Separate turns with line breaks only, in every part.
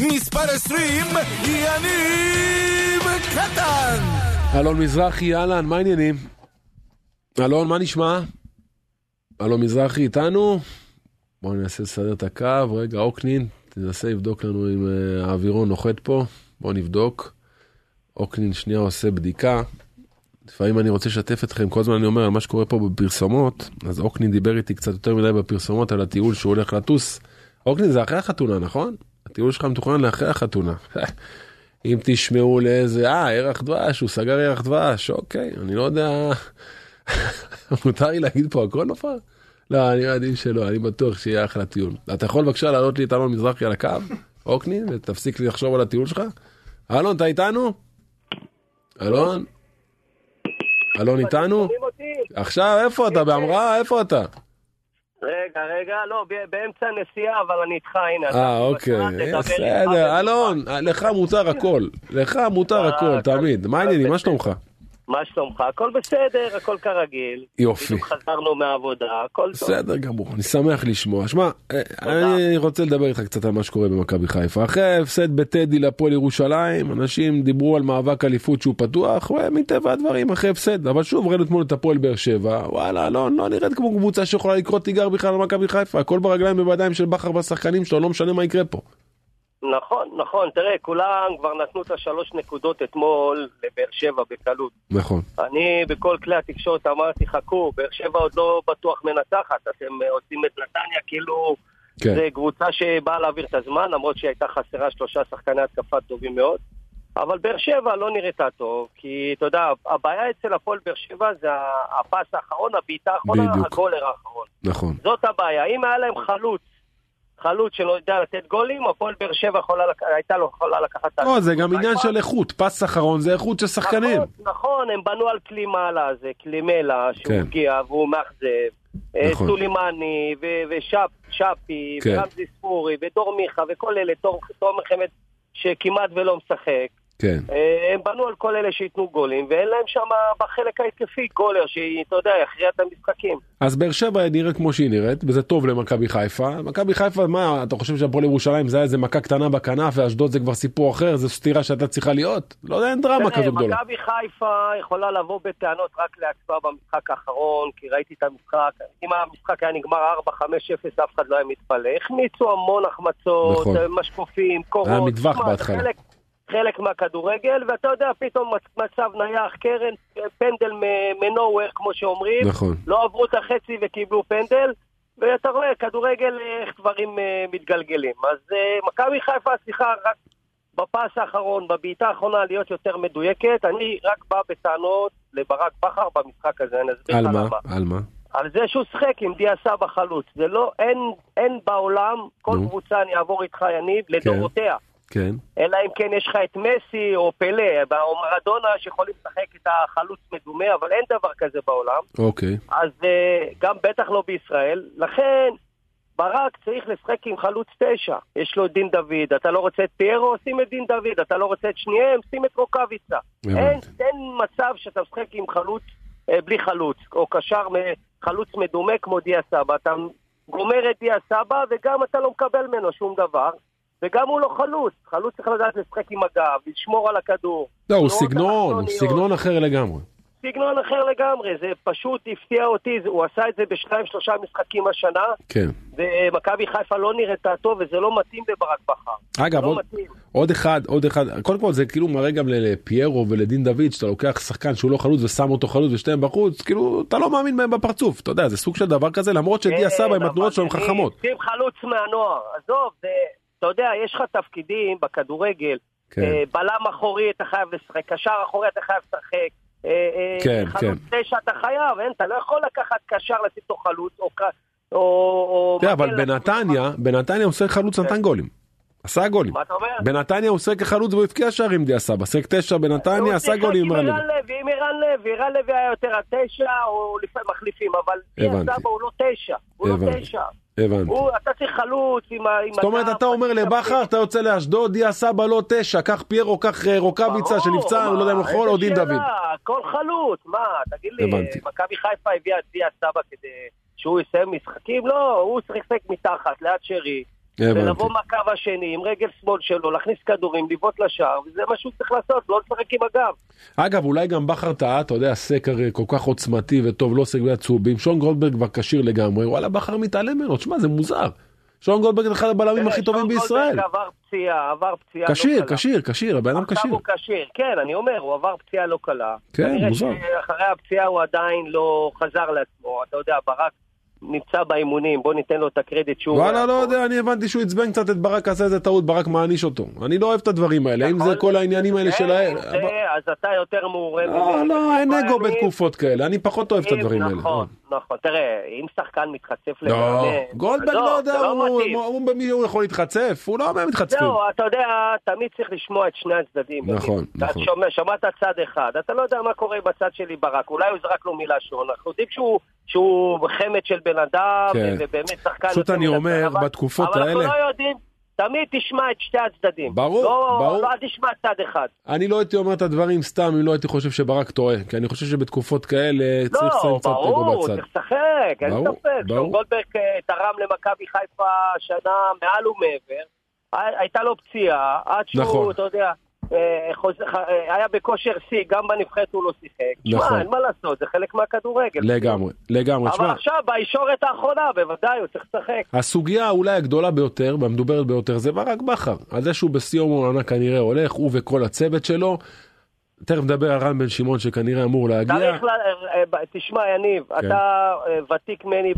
מספר 20, יניב קטן!
אלון מזרחי, אהלן, מה העניינים? אלון, מה נשמע? אלון מזרחי איתנו? בואו ננסה לסדר את הקו, רגע, אוקנין, תנסה לבדוק לנו אם אה, האווירון נוחת פה, בואו נבדוק. אוקנין שנייה עושה בדיקה. לפעמים אני רוצה לשתף אתכם, כל הזמן אני אומר על מה שקורה פה בפרסומות, אז אוקנין דיבר איתי קצת יותר מדי בפרסומות על הטיול שהוא הולך לטוס. אוקנין זה אחרי החתונה, נכון? הטיול שלך מתוכנן לאחרי החתונה. אם תשמעו לאיזה, אה, ירח דבש, הוא סגר ירח דבש, אוקיי, אני לא יודע, מותר לי להגיד פה הכל נופל? לא, אני מעדיף שלא, אני בטוח שיהיה אחלה טיול. אתה יכול בבקשה לעלות לי את אלון מזרחי על הקו, אוקנין, ותפסיק לחשוב על הטיול שלך? אלון, אתה איתנו? אלון? אלון איתנו? עכשיו, איפה אתה? בהמראה? איפה אתה?
רגע, רגע, לא, באמצע נסיעה, אבל אני איתך, הנה.
אה, אוקיי, בסדר. אלון, לך מותר הכל, לך מותר
אה,
הכל, תמיד. מה העניינים, מה שלומך?
מה שלומך? הכל בסדר, הכל כרגיל.
יופי.
בדיוק חזרנו מהעבודה, הכל טוב.
בסדר גמור, אני שמח לשמוע. שמע, אה, אני רוצה לדבר איתך קצת על מה שקורה במכבי חיפה. אחרי ההפסד בטדי להפועל ירושלים, אנשים דיברו על מאבק אליפות שהוא פתוח, ומטבע הדברים אחרי הפסד. אבל שוב, ראינו אתמול את הפועל באר שבע, וואלה, לא, לא נראית כמו קבוצה שיכולה לקרוא תיגר בכלל על מכבי חיפה. הכל ברגליים ובידיים של בכר והשחקנים שלו, לא משנה מה יקרה פה.
נכון, נכון, תראה, כולם כבר נתנו את השלוש נקודות אתמול לבאר שבע בקלות.
נכון.
אני בכל כלי התקשורת אמרתי, חכו, באר שבע עוד לא בטוח מנצחת, אתם אה, עושים את נתניה כאילו
כן.
זה קבוצה שבאה להעביר את הזמן, למרות שהיא הייתה חסרה שלושה שחקני התקפה טובים מאוד. אבל באר שבע לא נראתה טוב, כי אתה יודע, הבעיה אצל הפועל באר שבע זה הפס האחרון, הבעיטה האחרונה. הגולר האחרון.
נכון.
זאת הבעיה. אם היה להם חלוץ, חלוץ שלא יודע לתת גולים, הפועל באר שבע. הייתה לו יכולה לקחת את
לא, זה גם. עניין של איכות, פס אחרון זה איכות של שחקנים.
נכון, נכון, הם בנו על קלימאלה הזה, קלימלה, שהוא
כן.
הגיע והוא מאכזב. אה,
נכון.
סולימני ו- ושאפי
כן.
ורמזי ספורי ודור מיכה וכל אלה, תור- חמד שכמעט ולא משחק.
כן.
אה, הם בנו על כל אלה שייתנו גולים, ואין להם שם בחלק ההתקפי גולר, שאתה יודע, יכריע את המשחקים.
אז באר שבע נראית כמו שהיא נראית, וזה טוב למכבי חיפה. מכבי חיפה, מה, אתה חושב שהפועל ירושלים זה היה איזה מכה קטנה בכנף, ואשדוד זה כבר סיפור אחר, זו סתירה שהייתה צריכה להיות? לא יודע, אין דרמה כזו גדולה.
מכבי חיפה יכולה לבוא בטענות רק לעצמה במשחק האחרון, כי ראיתי את המשחק, אם המשחק היה נגמר 4-5-0 אף אחד לא היה מתפלא. החמיצו המון החמצות,
נכון.
משקופים, קורות.
היה מטווח בהתחלה.
חלק, חלק מהכדורגל, ואתה יודע, פתאום מצ- מצב נייח, קרן, פנדל מנוהוור, כמו שאומרים.
נכון.
לא עברו את החצי וקיבלו פנדל, ואתה רואה, כדורגל, איך דברים אה, מתגלגלים. אז אה, מכבי חיפה צריכה רק בפס האחרון, בבעיטה האחרונה, להיות יותר מדויקת. אני רק בא בטענות לברק בכר במשחק הזה, אני אסביר לך
מה?
למה.
על מה?
על זה שהוא שיחק עם דיה סבא חלוץ. זה לא, אין, אין בעולם, כל
נו.
קבוצה, אני אעבור איתך, יניב, לדורותיה.
כן.
אלא אם כן יש לך את מסי או פלא או מרדונה שיכולים לשחק את החלוץ מדומה, אבל אין דבר כזה בעולם.
אוקיי.
אז אה, גם בטח לא בישראל. לכן, ברק צריך לשחק עם חלוץ תשע. יש לו את דין דוד, אתה לא רוצה את פיירו, שים את דין דוד, אתה לא רוצה את שניהם, שים את רוקאביצה. אין, אין מצב שאתה משחק עם חלוץ, אה, בלי חלוץ, או קשר חלוץ מדומה כמו דיה סבא. אתה גומר את דיה סבא, וגם אתה לא מקבל ממנו שום דבר. וגם הוא לא חלוץ, חלוץ צריך לדעת לשחק עם הגב, לשמור על הכדור.
לא, הוא
לא
סגנון, הוא. סגנון אחר לגמרי.
סגנון אחר לגמרי, זה פשוט הפתיע אותי, הוא עשה את זה בשניים שלושה משחקים השנה,
כן.
ומכבי חיפה לא נראתה טוב, וזה לא מתאים לברק בכר.
אגב,
לא
עוד,
מתאים.
עוד אחד, עוד אחד, קודם כל זה כאילו מראה גם לפיירו ולדין דוד, שאתה לוקח שחקן שהוא לא חלוץ ושם אותו חלוץ ושתיהם בחוץ, כאילו, אתה לא מאמין בהם בפרצוף, אתה יודע, זה סוג של דבר כזה, למרות שדיה סבא עם
כן,
התנועות שלו הם חכמות.
חלוץ מהנוער, עזוב, זה, אתה יודע, יש לך תפקידים בכדורגל,
כן.
אה, בלם אחורי אתה חייב לשחק, קשר אחורי אתה חייב לשחק. אה,
כן,
חלוץ תשע אתה חייב, אין, אתה לא יכול לקחת קשר לשים אותו חלוץ, או... או, או
אבל בנתניה, בנתניה הוא שיחק חלוץ נתן גולים. עשה גולים.
מה אתה אומר?
בנתניה הוא שיחק כחלוץ והוא הבקיע שערים דיה סבא, שיחק תשע בנתניה, עשה גולים עם
עם
רן
ערן
לוי.
עם ערן לוי, ערן לוי היה יותר התשע, או לפעמים מחליפים, אבל דיה. סבא הוא לא תשע, הוא לא. תשע.
הבנתי.
הוא, אתה צריך חלוץ עם ה...
זאת אומרת, אתה אומר לבכר, אתה יוצא לאשדוד, דיה סבא לא תשע, קח פיירו, קח אה, רוקאביצה שנפצע, אני לא יודע אם יכול, או דין דוד.
כל חלוץ, מה, תגיד לי. מכבי חיפה הביאה את דיה סבא כדי שהוא יסיים משחקים? לא, הוא צריך לשחק מתחת, ליד שרי.
הבנתי.
ולבוא מהקו השני עם רגל שמאל שלו, להכניס כדורים, לבעוט לשער, וזה מה שהוא צריך לעשות, לא לשחק עם הגב.
אגב, אולי גם בכר טעה, אתה יודע, סק הרי כל כך עוצמתי וטוב, לא עוסק בצהובים. שון גולדברג כבר כשיר לגמרי, וואלה, בכר מתעלם ממנו, תשמע, זה מוזר. שון גולדברג אחד הבלמים הכי טובים
שון
בישראל.
גולדברג עבר פציעה, עבר פציעה לא
כשיר,
קלה.
כשיר, כשיר, הבן אדם
עכשיו
כשיר.
הוא כשיר, כן, אני אומר, הוא עבר פציעה לא קלה.
כן, מוזר.
שאחרי הפציעה הוא עדיין לא חזר לעצמו, אתה יודע, ברק נמצא באימונים, בוא ניתן לו את הקרדיט שהוא...
וואלה, לא יודע, אני הבנתי שהוא עצבן קצת את ברק, עשה איזה טעות, ברק מעניש אותו. אני לא אוהב את הדברים האלה, אם זה כל העניינים האלה
כן,
שלהם.
אם זה, אז אתה יותר מעורה
לא,
ממני.
לא, אין אגו בתקופות כאלה, אני פחות אוהב את הדברים האלה.
נכון, נכון. תראה, אם שחקן מתחצף
לא,
למאמן...
גולדברג
עזוב,
לא יודע,
לא
הוא-. הוא במי הוא יכול להתחצף, הוא לא מתחצפים.
זהו, אתה יודע, תמיד צריך לשמוע את שני הצדדים.
נכון,
אתה
נכון.
שומע, שמעת צד אחד, אתה לא יודע מה קורה בצד שלי ברק, אולי הוא זרק לו מילה שון, אנחנו יודעים שהוא, שהוא חמד של בן אדם,
כן.
ובאמת שחקן...
פשוט אני אומר,
אבל-
בתקופות
אבל
האלה-
אנחנו לא יודעים, תמיד תשמע את שתי הצדדים.
ברור,
לא,
ברור.
לא, אל תשמע צד אחד.
אני לא הייתי אומר את הדברים סתם אם לא הייתי חושב שברק טועה, כי אני חושב שבתקופות כאלה צריך לשים
לא,
קצת אגו
ברור,
בצד.
צריך לשחק, אין
ברור,
ספק.
ברור.
שון גולדברג אה, תרם למכבי חיפה שנה מעל ומעבר. הי- הייתה לו פציעה, עד שהוא,
נכון.
אתה יודע, היה בכושר שיא, גם בנבחרת הוא לא שיחק.
נכון.
שמע, אין מה לעשות, זה חלק מהכדורגל.
לגמרי, לגמרי.
אבל
תשמע,
עכשיו, בישורת האחרונה, בוודאי, הוא צריך לשחק.
הסוגיה אולי הגדולה ביותר והמדוברת ביותר זה ברק בכר. על זה שהוא בשיא יום העונה כנראה הולך, הוא וכל הצוות שלו. תכף נדבר על רן בן שמעון שכנראה אמור להגיע.
צריך, ל... אה, תשמע, יניב,
כן.
אתה אה, ותיק ממני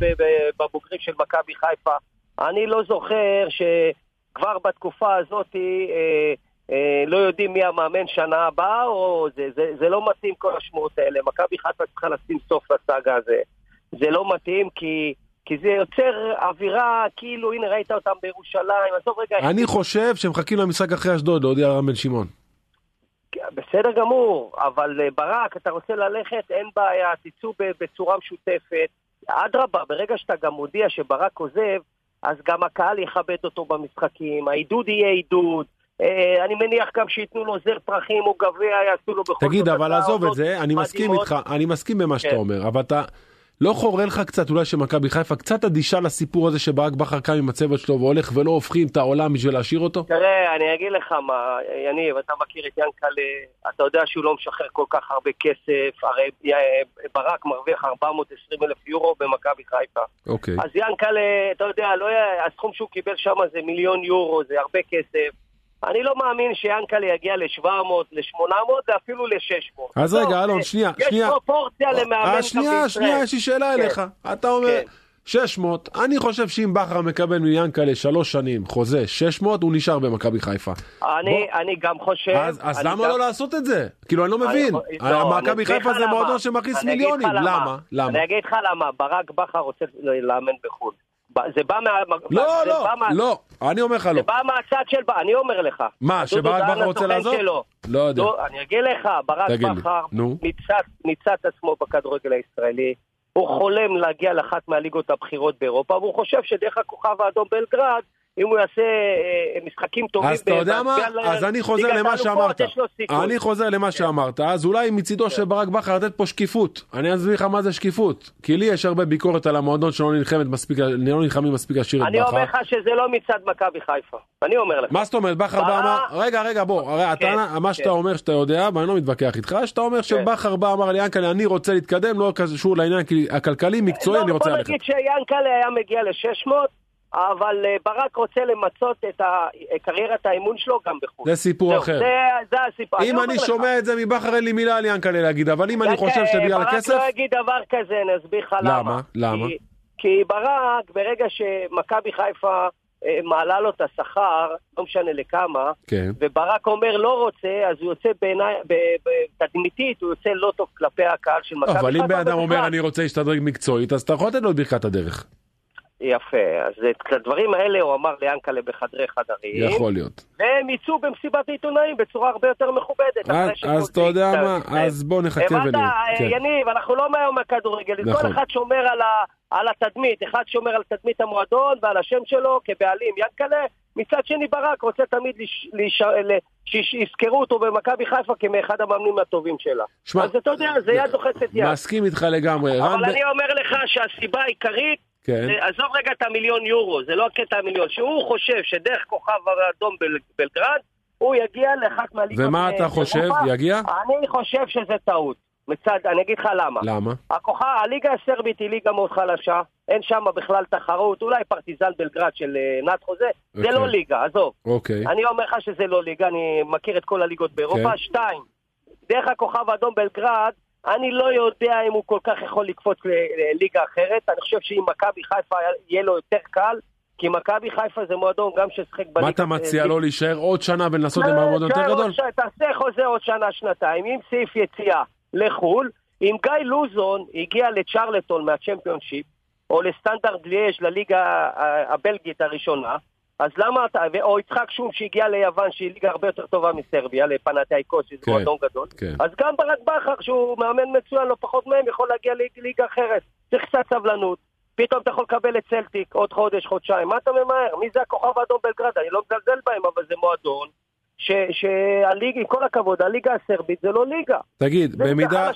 בבוגרים של מכבי חיפה. אני לא זוכר שכבר בתקופה הזאת אה, אה, לא יודעים מי המאמן שנה הבאה, או זה, זה, זה לא מתאים כל השמועות האלה. מכבי חיפה צריכה לשים סוף לסאגה הזה. זה לא מתאים כי... כי זה יוצר אווירה, כאילו, הנה ראית אותם בירושלים, עזוב רגע,
אני חושב שמחכים למשחק אחרי אשדוד להודיע רן בן שמעון.
בסדר גמור, אבל אה, ברק, אתה רוצה ללכת, אין בעיה, תצאו בצורה משותפת. אדרבה, ברגע שאתה גם מודיע שברק עוזב, אז גם הקהל יכבד אותו במשחקים, העידוד יהיה עידוד. אה, אני מניח גם שייתנו לו זר פרחים או גביע, יעשו לו בכל
תגיד, אבל עזוב את זה, אני מסכים. איתך, אני מסכים במה שאתה
כן.
אומר, אבל אתה לא חורה לך קצת אולי שמכבי חיפה קצת אדישה לסיפור הזה שברק בכר קם עם הצוות שלו והולך ולא הופכים את העולם בשביל להשאיר אותו?
תראה, אני אגיד לך מה, יניב, אתה מכיר את ינקלה, אתה יודע שהוא לא משחרר כל כך הרבה כסף, הרי אה, ברק מרוויח 420 אלף יורו במכבי חיפה.
אוקיי.
אז ינקלה, אתה יודע, לא, הסכום שהוא קיבל שם זה מיליון יורו, זה הרבה כסף. אני לא מאמין שיאנקלה יגיע ל-700, ל-800 ואפילו ל-600.
אז רגע, אלון, שנייה, שנייה.
יש פרופורציה למאמן
אה,
גם
שנייה. שנייה, יש לי שאלה
כן.
אליך. אתה אומר
כן.
600, אני חושב שאם בכר מקבל מיאנקלה שלוש שנים חוזה 600, הוא נשאר במכבי חיפה.
אני, אני גם חושב...
אז, למה
גם-
לא לעשות את זה? כאילו, אני לא מבין.
לא,
מכבי חיפה זה. מועדון שמכניס מיליונים. למה? למה?
אני אגיד לך למה, ברק בכר רוצה לאמן בחו"ל. זה בא מה...
לא,
זה
לא,
בא מה-
לא, אני אומר לך לא.
זה בא מהצד של... אני אומר לך.
מה, שברק בכר רוצה לעזוב?
שלו.
לא יודע.
לא, אני אגיד לך, ברק בכר ניצת עצמו בכדורגל הישראלי. הוא חולם להגיע לאחת מהליגות הבכירות באירופה, והוא חושב שדרך הכוכב האדום בלגרד, אם הוא יעשה אה, משחקים טובים...
אז אתה יודע מה? אז אני חוזר למה שאמרת. אני חוזר למה שאמרת. אז אולי מצידו של ברק בכר לתת פה שקיפות. אני אסביר לך מה זה שקיפות. כי לי יש הרבה ביקורת על המועדון שלא לא נלחמים מספיק לשיר את
אני אומר
בכר.
לך שזה לא מצד מכבי חיפה. אני אומר לך.
מה זאת אומרת? בכר בא אמר, רגע, רגע, בוא, הרי
כן,
אתה, מה שאתה
כן.
אומר שאתה יודע, ואני לא מתווכח איתך, שאתה אומר שבכר בא אמר לי, ינקלה, אני רוצה להתקדם, לא קשור לעניין הכלכלי, מקצועי, אני רוצה
לא, בוא
ללכת.
נגיד שיאנקלה היה מגיע ל-600, אבל אה, ברק רוצה למצות את קריירת האימון שלו גם בחו"ל.
זה סיפור אחר.
זה, זה הסיפור.
אם אני
לך.
שומע את זה מבכר אין לי מילה על ינקלה להגיד, אבל אם אני
ינקלה,
חושב שבגלל הכסף,
ברק לא יגיד דבר כזה, אני אסביר לך למה.
למה? למה?
כי, כי ברק, ברגע שמכבי חיפה אה, מעלה לו את השכר, לא משנה לכמה,
כן.
וברק אומר לא רוצה, אז הוא יוצא בעיניי, תדמיתית, הוא יוצא לא טוב כלפי הקהל של מכבי חיפה.
אבל אם בן אדם אומר. אני רוצה להשתדרג מקצועית, אז אתה יכול לתת לו את ברכת הדרך.
יפה, אז את הדברים האלה הוא אמר ליאנקלה בחדרי חדרים.
יכול להיות.
והם יצאו במסיבת עיתונאים בצורה הרבה יותר מכובדת.
אז-
שכל
אז אתה יודע. מה, אז בוא נחכה
הבנת,
ונראה. כן.
יניב, אנחנו לא מהיום מהכדורגל,
נכון.
כל אחד שומר על, ה, על התדמית, אחד שומר על תדמית המועדון ועל השם שלו כבעלים, ינקלה, מצד שני ברק רוצה תמיד לש, לש, ל- שיזכרו אותו במכבי חיפה כמאחד המאמנים הטובים שלה.
שמע,
אז אתה יודע, זה יד דוחצת יד.
מסכים איתך לגמרי.
אבל אני אומר לך שהסיבה העיקרית
כן.
עזוב רגע את המיליון יורו, זה לא הקטע המיליון, שהוא חושב שדרך כוכב האדום בל- בלגרד, הוא יגיע לאחת מהליגות
ומה אתה חושב?
באירופה.
יגיע?
אני חושב שזה טעות. מצד, אני אגיד לך למה.
למה?
הכוכב, הליגה הסרבית היא ליגה מאוד חלשה, אין שם בכלל תחרות, אולי פרטיזן בלגרד של אה, נאט חוזה, זה
אוקיי.
לא ליגה, עזוב.
אוקיי.
אני אומר לך שזה לא ליגה, אני מכיר את כל הליגות באירופה.
כן.
שתיים, דרך הכוכב האדום בלגרד, אני לא יודע אם הוא כל כך יכול לקפוץ לליגה אחרת. אני חושב שאם מכבי חיפה יהיה לו יותר קל, כי מכבי חיפה זה מועדון גם ששיחק בליגה...
מה אתה מציע
אה,
לו להישאר עוד שנה ולנסות עם המועדון יותר גדול?
תעשה חוזה עוד שנה, שנתיים, עם סעיף יציאה לחו"ל. אם גיא לוזון הגיע לצ'רלטון מהצ'מפיונשיפ, או לסטנדרט ליאז' לליגה הבלגית הראשונה, אז למה אתה, או יצחק שום שהגיע ליוון, שהיא ליגה הרבה יותר טובה מסרביה, לפנתייקוס, שזה
כן,
מועדון גדול.
כן.
אז גם ברק בכר, שהוא מאמן מצוין, לא פחות מהם, יכול להגיע לליגה אחרת. צריך קצת סבלנות. פתאום אתה יכול לקבל את צלטיק עוד חודש, חודשיים. מה אתה ממהר? מי זה הכוכב האדום בלגרד? אני לא מזלזל בהם, אבל זה מועדון שהליגה, עם כל הכבוד, הליגה הסרבית זה לא ליגה.
תגיד, במידה.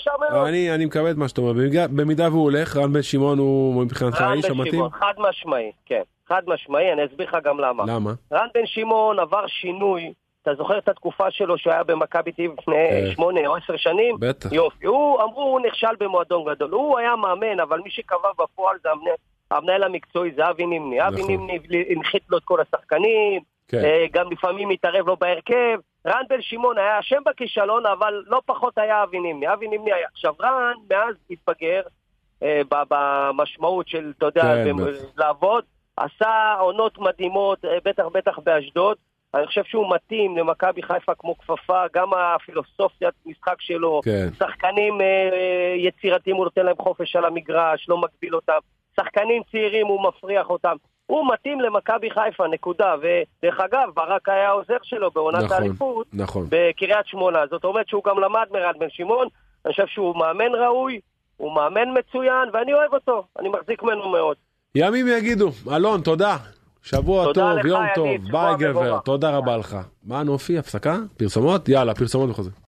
אני אני מקבל את מה שאתה אומר, במידה- במידה והוא הולך, רן בן שמעון הוא מבחינתך
רן
האיש
בן
המתאים?
שמעון, חד משמעי, כן. חד משמעי, אני אסביר לך גם למה.
למה?
רן בן שמעון עבר שינוי. אתה זוכר את התקופה שלו שהיה במכבי תל אביב לפני
כן.
שמונה או עשר שנים?
בטח.
יופי. הוא, אמרו, הוא נכשל במועדון גדול. הוא היה מאמן, אבל מי שקבע בפועל זה המנהל, המנהל המקצועי, זה אבי נימני. אבי
נכון.
נימני הנחית לו את כל השחקנים,
כן.
אה, גם לפעמים התערב לו בהרכב. רן בן שמעון היה אשם בכישלון, אבל לא פחות היה אבי נימני. אבי נימני היה... עכשיו, רן מאז התבגר אה, במשמעות של, אתה יודע,
כן.
לעבוד. עשה עונות מדהימות, אה, בטח בטח באשדוד. אני חושב שהוא מתאים למכבי חיפה כמו כפפה, גם הפילוסופיית משחק שלו,
כן. שחקנים
שחקנים אה, יצירתיים, הוא נותן להם חופש על המגרש, לא מגביל אותם. שחקנים צעירים, הוא מפריח אותם. הוא מתאים למכבי חיפה, נקודה. ודרך אגב, ברק היה העוזר שלו בעונת
נכון,
האליפות
נכון.
בקריית שמונה. זאת אומרת שהוא גם למד מרן בן שמעון. אני חושב שהוא מאמן ראוי, הוא מאמן מצוין, ואני אוהב אותו. אני מחזיק ממנו מאוד.
ימים יגידו. אלון, תודה. שבוע
תודה
טוב,
לך,
יום טוב. ביי גבר. תודה רבה לך. מה נופי, הפסקה? פרסומות? יאללה, פרסומות וחוזר.